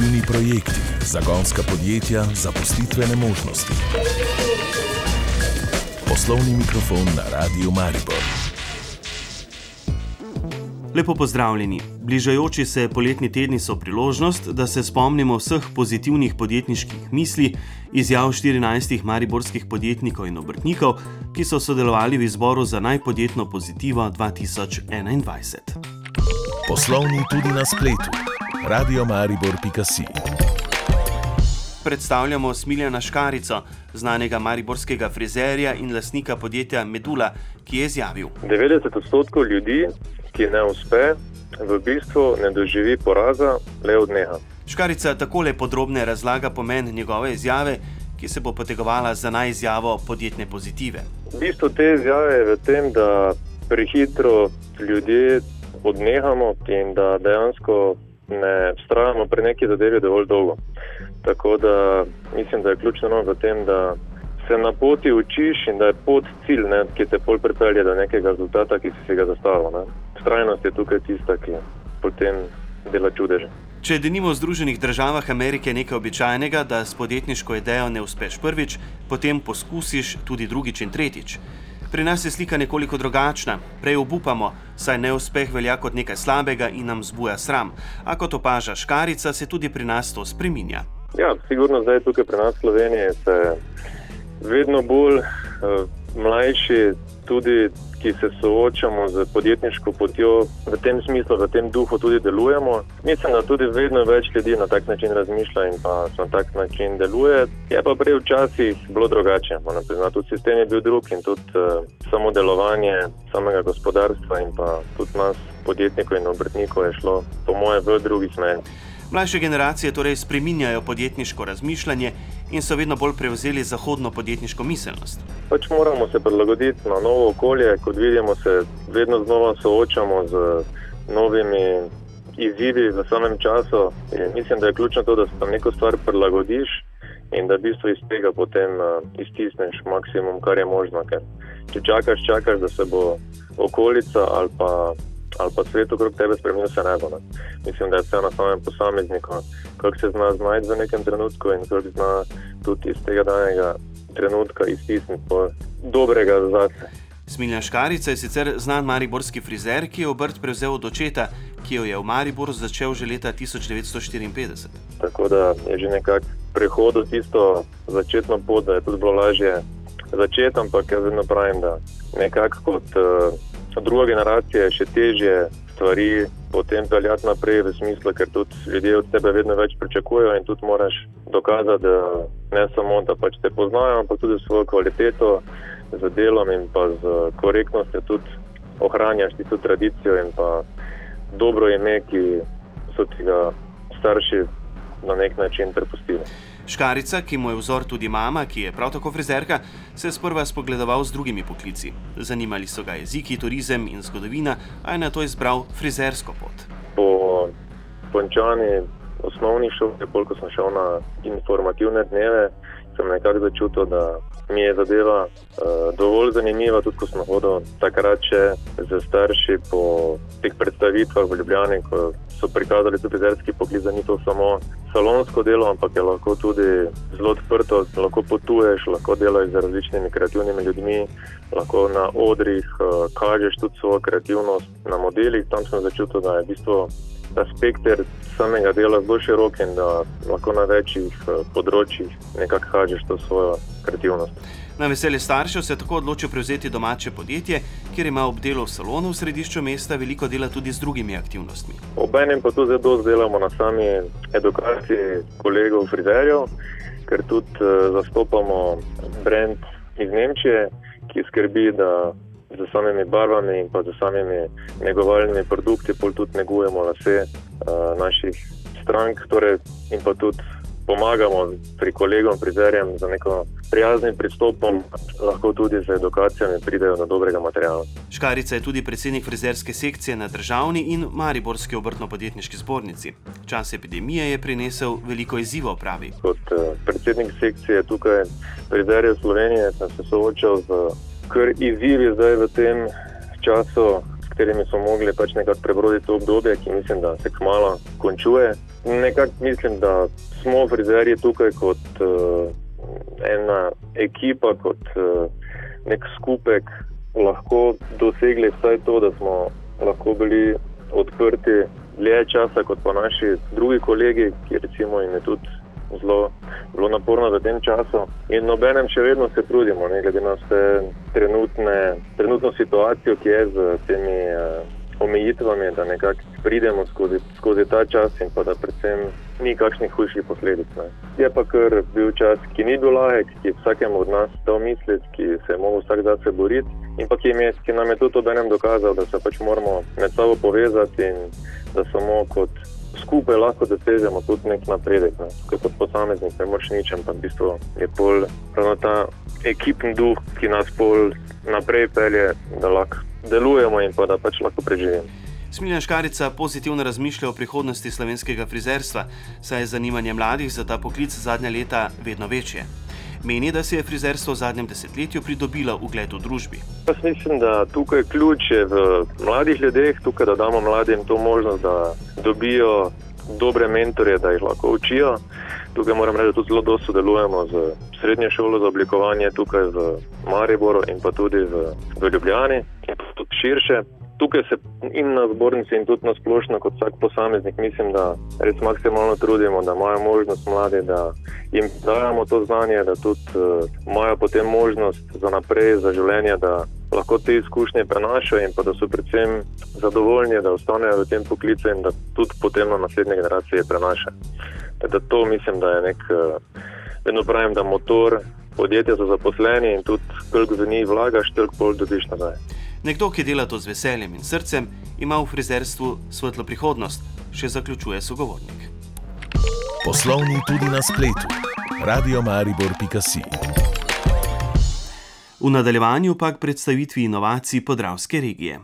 Pozitivni projekti, zagonska podjetja, zaposlitvene možnosti. Poslovni mikrofon na Radiu Maribor. Lepo pozdravljeni. Bližajoči se poletni tedni so priložnost, da se spomnimo vseh pozitivnih podjetniških misli, izjav 14 mariborskih podjetnikov in obrtnikov, ki so sodelovali v izboru za najpodjetno pozitivo 2021. Poslovni tudi na spletu. Radio Maribor.si Predstavljamo Smiljana Škarico, znanega mariborskega frizerja in lasnika podjetja Medula, ki je izjavil: 90 odstotkov ljudi, ki ne uspe, v bistvu ne doživi poraza, le odneha. Škarica takole podrobne razlaga pomen njegove izjave, ki se bo potegovala za najizjavo podjetne pozitive. Bistvo te izjave je v tem, da prehitro ljudje odnehamo in da dejansko ne vztrajamo pri neki zadevi dovolj dolgo. Tako da mislim, da je ključno v tem, da se na poti učiš in da je pot cilj, ne, ki te pol pripelje do nekega rezultata, ki si ga zastavil. Strajnost je tukaj tista, ki potem dela čudeže. Če je denimo v Združenih državah Amerike nekaj običajnega, da s podjetniško idejo ne uspeš prvič, potem poskusiš tudi drugič in tretjič. Pri nas je slika nekoliko drugačna, prej obupamo, saj neuspeh velja kot nekaj slabega in nam zbuja sram. A kot opaža Škarica, se tudi pri nas to spreminja. Ja, sigurno zdaj tukaj pri nas v Sloveniji se vedno bolj uh, mlajši, tudi ki se soočamo z podjetniško potjo, v tem smislu, v tem duhu tudi delujemo. Mislim, da tudi vedno več ljudi na tak način razmišlja in pa na tak način deluje. Je pa prej včasih bilo drugače. Tudi sistem je bil drug in tudi uh, samo delovanje samega gospodarstva in pa tudi nas, podjetnikov in obrtnikov, je šlo po moje v drugi smer. Mlajše generacije torej spreminjajo podjetniško razmišljanje in so vedno bolj prevzeli zahodno podjetniško miselnost. Pač moramo se prilagoditi na novo okolje, kot vidimo, se vedno znova soočamo z novimi izzivi v samem času. In mislim, da je ključno to, da se tam neko stvar prilagodiš in da v bistvu iz tega potem uh, iztisneš maksimum, kar je možno. Ker če čakaš, čakaš, da se bo okolica ali pa ali pa svet okrog tebe spremenil, se ne bo. Ne. Mislim, da je vse na samem posamezniku, kako se zna znajti v nekem trenutku in kako zna tudi iz tega danega trenutka iztisniti dobrega zase. Smiljan Škarica je sicer znan mariborski frizer, ki je obrt prevzel od očeta, ki jo je v Mariboru začel že leta 1954. Tako da je že nekako prehod v tisto začetno pot, da je tudi bilo lažje začeti, ampak jaz vedno pravim, da nekako kot. Uh, druga generacija je še težje stvari potem peljati naprej, v smislu, ker tudi ljudje od tebe vedno več pričakujejo in tudi moraš dokazati, da ne samo, da pač te poznajo, ampak tudi svojo kvaliteto z delom in pa z korektnostjo tudi ohranjaš ti to tradicijo in pa dobro ime, ki so ti ga starši na nek način prepustili. Škarica, ki mu je vzor tudi mama, ki je prav tako frizerka, se je sprva spogledoval z drugimi poklici. Zanimali so ga jeziki, turizem in zgodovina, a je na to izbral frizersko pot. Po končani osnovni šoli, koliko sem šel na informativne dneve, sem nekako začutil, da mi je zadeva uh, dovolj zanimiva, tudi ko smo hodili takrat še z starši po teh predstavitvah v Ljubljani, ko so prikazali tudi frizerski poklic, da ni to samo salonsko delo, ampak je lahko tudi zelo odprto, lahko potuješ, lahko delaš z različnimi kreativnimi ljudmi, lahko na odrih uh, kažeš tudi svojo kreativnost na modelih. Tam sem začutil, da je v bistvu ta spekter samega dela zelo širok in da lahko na večjih uh, področjih nekako kažeš to svojo kreativnost. Na veselje staršev se je tako odločil prevzeti domače podjetje, kjer ima ob delu v salonu v središču mesta veliko dela tudi z drugimi aktivnostmi. Obenem pa tudi zelo delamo na sami edukaciji kolegov frizerjev, ker tudi uh, zastopamo brand iz Nemčije, ki skrbi, da z samimi barvami in pa z samimi negovalnimi produkti pol tudi negujemo lase uh, naših strank torej, in pa tudi pomagamo pri kolegom, prizerjem za neko prijaznim pristopom, lahko tudi z edukacijami pridejo do dobrega materijala. Škarica je tudi predsednik frizerske sekcije na državni in Mariborski obrtno-podjetniški zbornici. Čas epidemije je prinesel veliko izzivov, pravi. Kot uh, predsednik sekcije tukaj prizerje Slovenije sem se soočal z kar izzivi zdaj v tem času, s katerimi smo mogli pač nekako prebroditi to obdobje, ki mislim, da se kmalo končuje. Nekako mislim, da smo frizerji tukaj kot uh, ena ekipa, kot uh, nek skupek, lahko dosegli vsaj to, da smo lahko bili odprti dlje časa kot pa naši drugi kolegi, ki recimo jim je tudi zelo, zelo naporno v tem času. In nobenem še vedno se trudimo, ne glede na vse trenutne, trenutno situacijo, ki je z temi uh, omejitvami, da nekako pridemo skozi, skozi ta čas in pa da predvsem ni kakšnih hujših posledic. Ne. Je pa kar bil čas, ki ni bil lahek, ki je vsakemu od nas dal misliti, ki se je mogel vsak zase boriti in pa ki, je, ki nam je tudi to danem dokazal, da se pač moramo med sabo povezati in da samo kot skupaj lahko dosežemo tudi nek napredek. Ne. Kot posameznik ne moreš nič, ampak v bistvu je pol ravno ta ekipni duh, ki nas pol naprej pelje, da lahko delujemo in pa da pač lahko preživimo. Smiljan Škarica pozitivno razmišlja o prihodnosti slovenskega frizerstva, saj je zanimanje mladih za ta poklic zadnja leta vedno večje. Meni, da se je frizerstvo v zadnjem desetletju pridobilo ugled v družbi. Jaz mislim, da tukaj ključ je v mladih ljudeh, tukaj da damo mladim to možnost, da dobijo dobre mentore, da jih lahko učijo. Tukaj moram reči, da tudi zelo dobro sodelujemo z srednjo šolo za oblikovanje tukaj v Mariboru in pa tudi v, v Ljubljani in tudi širše tukaj se in na zbornici, in tudi na splošno, kot vsak posameznik, mislim, da res maksimalno trudimo, da imajo možnost mladi, da jim dajemo to znanje, da tudi uh, imajo potem možnost za naprej, za življenje, da lahko te izkušnje prenašajo in pa da so predvsem zadovoljni, da ostanejo v tem poklicu in da tudi potem na naslednje generacije prenašajo. Da to mislim, da je nek, uh, vedno pravim, da motor. Podjetja so zaposleni in tudi, koliko za njih vlagaš, toliko bolj dobiš nazaj. Nekdo, ki dela to z veseljem in srcem, ima v frizerstvu svetlo prihodnost, še zaključuje sogovornik. Poslovni tudi na spletu, radio Maribor.si. V nadaljevanju pa k predstavitvi inovacij podravske regije.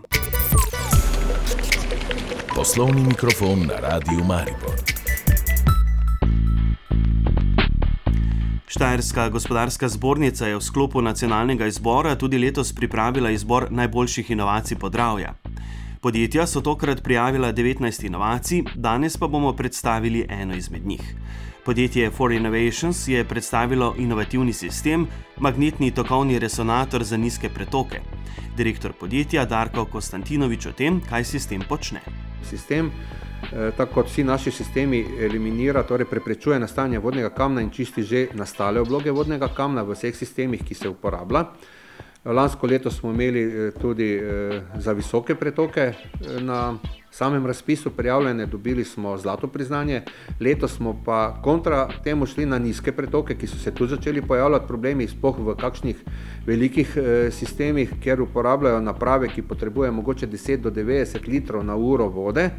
Poslovni mikrofon na Radio Maribor. Štajerska gospodarska zbornica je v sklopu nacionalnega izbora tudi letos pripravila izbor najboljših inovacij podravja. Podjetja so tokrat prijavila 19 inovacij, danes pa bomo predstavili eno izmed njih. Podjetje For Innovations je predstavilo inovativni sistem, magnetni tokovni resonator za nizke pretoke. Direktor podjetja Darko Konstantinovič o tem, kaj sistem počne. Sistem Eh, tako kot vsi naši sistemi, eliminira, torej preprečuje nastajanje vodnega kamna in čisti že nastale obloge vodnega kamna v vseh sistemih, ki se uporablja. Lansko leto smo imeli eh, tudi eh, za visoke pretoke na samem razpisu prijavljene, dobili smo zlato priznanje, letos smo pa kontra temu šli na nizke pretoke, ki so se tu začeli pojavljati problemi, spoh v kakšnih velikih sistemih, kjer uporabljajo naprave, ki potrebujejo mogoče 10 do 90 litrov na uro vode.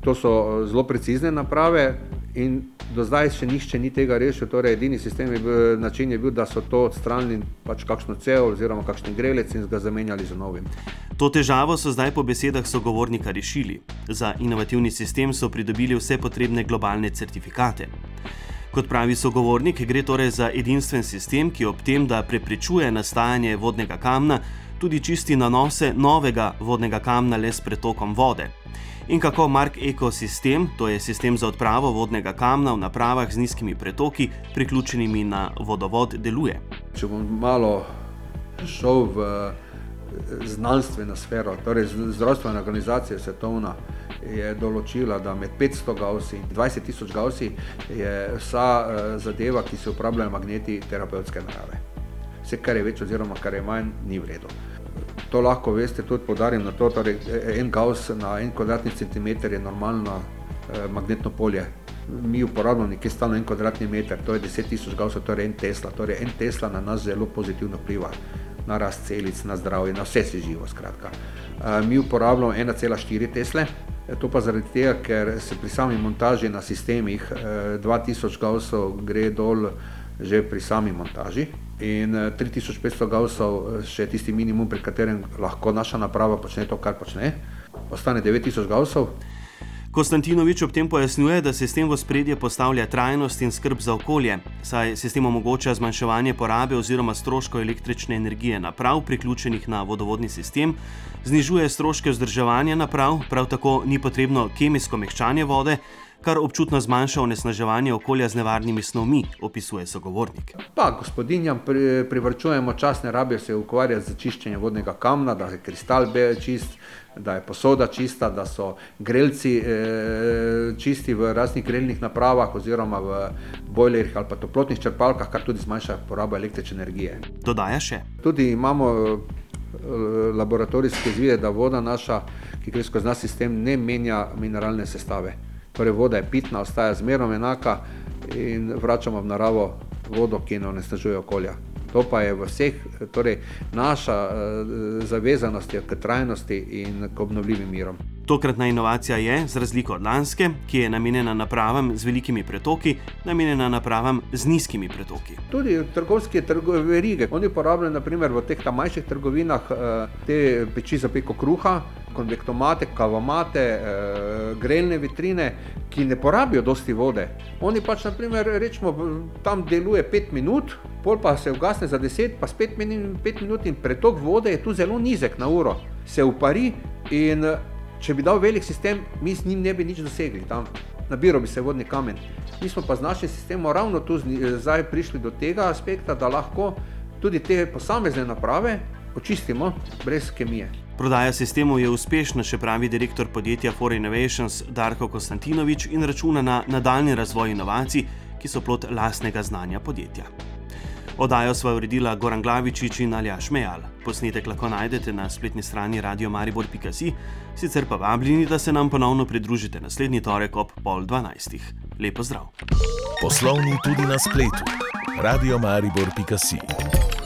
To so eh, zelo precizne naprave in do zdaj še nišče ni tega rešil. Torej, edini sistem je bil, način je bil, da so to odstranili pač kakšno cev oziroma kakšen grelec in ga zamenjali z novim. To težavo so zdaj po besedah sogovornika rešili. Za inovativni sistem so pridobili vse potrebne globalne certifikate. Kot pravi sogovornik, gre torej za edinstven sistem, ki ob tem, da preprečuje nastajanje vodnega kamna, tudi čisti nanose novega vodnega kamna le s pretokom vode in kako Mark ekosistem, to je sistem za odpravo vodnega kamna v napravah z nizkimi pretoki, priključenimi na vodovod, deluje. Če bom malo šel v znanstveno sfero, torej zdravstvena organizacija svetovna je določila, da med 500 gausi in 20 tisoč gausi je vsa eh, zadeva, ki se uporabljajo magneti terapevtske narave. Vse, kar je več oziroma kar je manj, ni vredno. To lahko veste, tudi podarim na to, torej en gauss na en kvadratni centimeter je normalno eh, magnetno polje. Mi uporabljamo nekje stalno en kvadratni meter, to je 10 tisoč gaussov, torej en Tesla. Torej en Tesla na nas zelo pozitivno vpliva, na rast celic, na zdravje, na vse si živo. Skratka. Eh, mi uporabljamo 1,4 Tesle, eh, to pa zaradi tega, ker se pri sami montaži na sistemih 2000 eh, gaussov gre dol že pri sami montaži in 3500 eh, gausov eh, še tisti minimum, pri katerem lahko naša naprava počne to, kar počne. Ostane 9000 gausov. Konstantinovič ob tem pojasnjuje, da se s tem v spredje postavlja trajnost in skrb za okolje, saj se s tem omogoča zmanjševanje porabe oziroma stroškov električne energije naprav, priključenih na vodovodni sistem, znižuje stroške vzdrževanja naprav, prav tako ni potrebno kemijsko mehčanje vode, kar občutno zmanjša onesnaževanje okolja z nevarnimi snovmi, opisuje sogovornik. Pa gospodinjam pri, privrčujemo čas, ne rabijo se ukvarjati z čiščenjem vodnega kamna, da je kristal bel čist, da je posoda čista, da so grelci eh, čisti v raznih grelnih napravah oziroma v bojlerjih ali pa toplotnih črpalkah, kar tudi zmanjša porabo električne energije. Dodaja še. Tudi imamo eh, laboratorijske izvide, da voda naša, ki gre skozi naš sistem, ne menja mineralne sestave. Torej, voda je pitna, ostaja zmerno enaka in vračamo v naravo vodo, ki ne onesnažuje okolja. To pa je v vseh, torej naša uh, zavezanost k trajnosti in k obnovljivim mirom. Tokratna inovacija je, z razliko od lanske, ki je namenjena napravam z velikimi pretoki, namenjena napravam z nizkimi pretoki. Tudi trgovske verige. Oni uporabljajo naprimer v teh manjših trgovinah uh, te peči za peko kruha, konvektomate, kavomate, uh, grelne vitrine, ki ne porabijo dosti vode. Oni pač, naprimer, rečemo, tam deluje 5 minut, pol pa se ugasne za 10, pa spet 5 minut in pretok vode je tu zelo nizek na uro. Se upari in če bi dal velik sistem, mi z njim ne bi nič dosegli tam. Nabiral bi se vodni kamen. Mi smo pa z našim sistemom ravno tu zdaj prišli do tega aspekta, da lahko tudi te posamezne naprave očistimo brez kemije. Prodaja sistemov je uspešna, še pravi direktor podjetja For Innovations Darko Konstantinovič in računa na nadaljni razvoj inovacij, ki so plot lastnega znanja podjetja. Odajo sva uredila Goran Glavičič in Aljaš Mejal. Posnetek lahko najdete na spletni strani radiomaribor.si, sicer pa vabljeni, da se nam ponovno pridružite naslednji torek ob pol dvanajstih. Lepo zdrav. Poslovni tudi na spletu. radiomaribor.si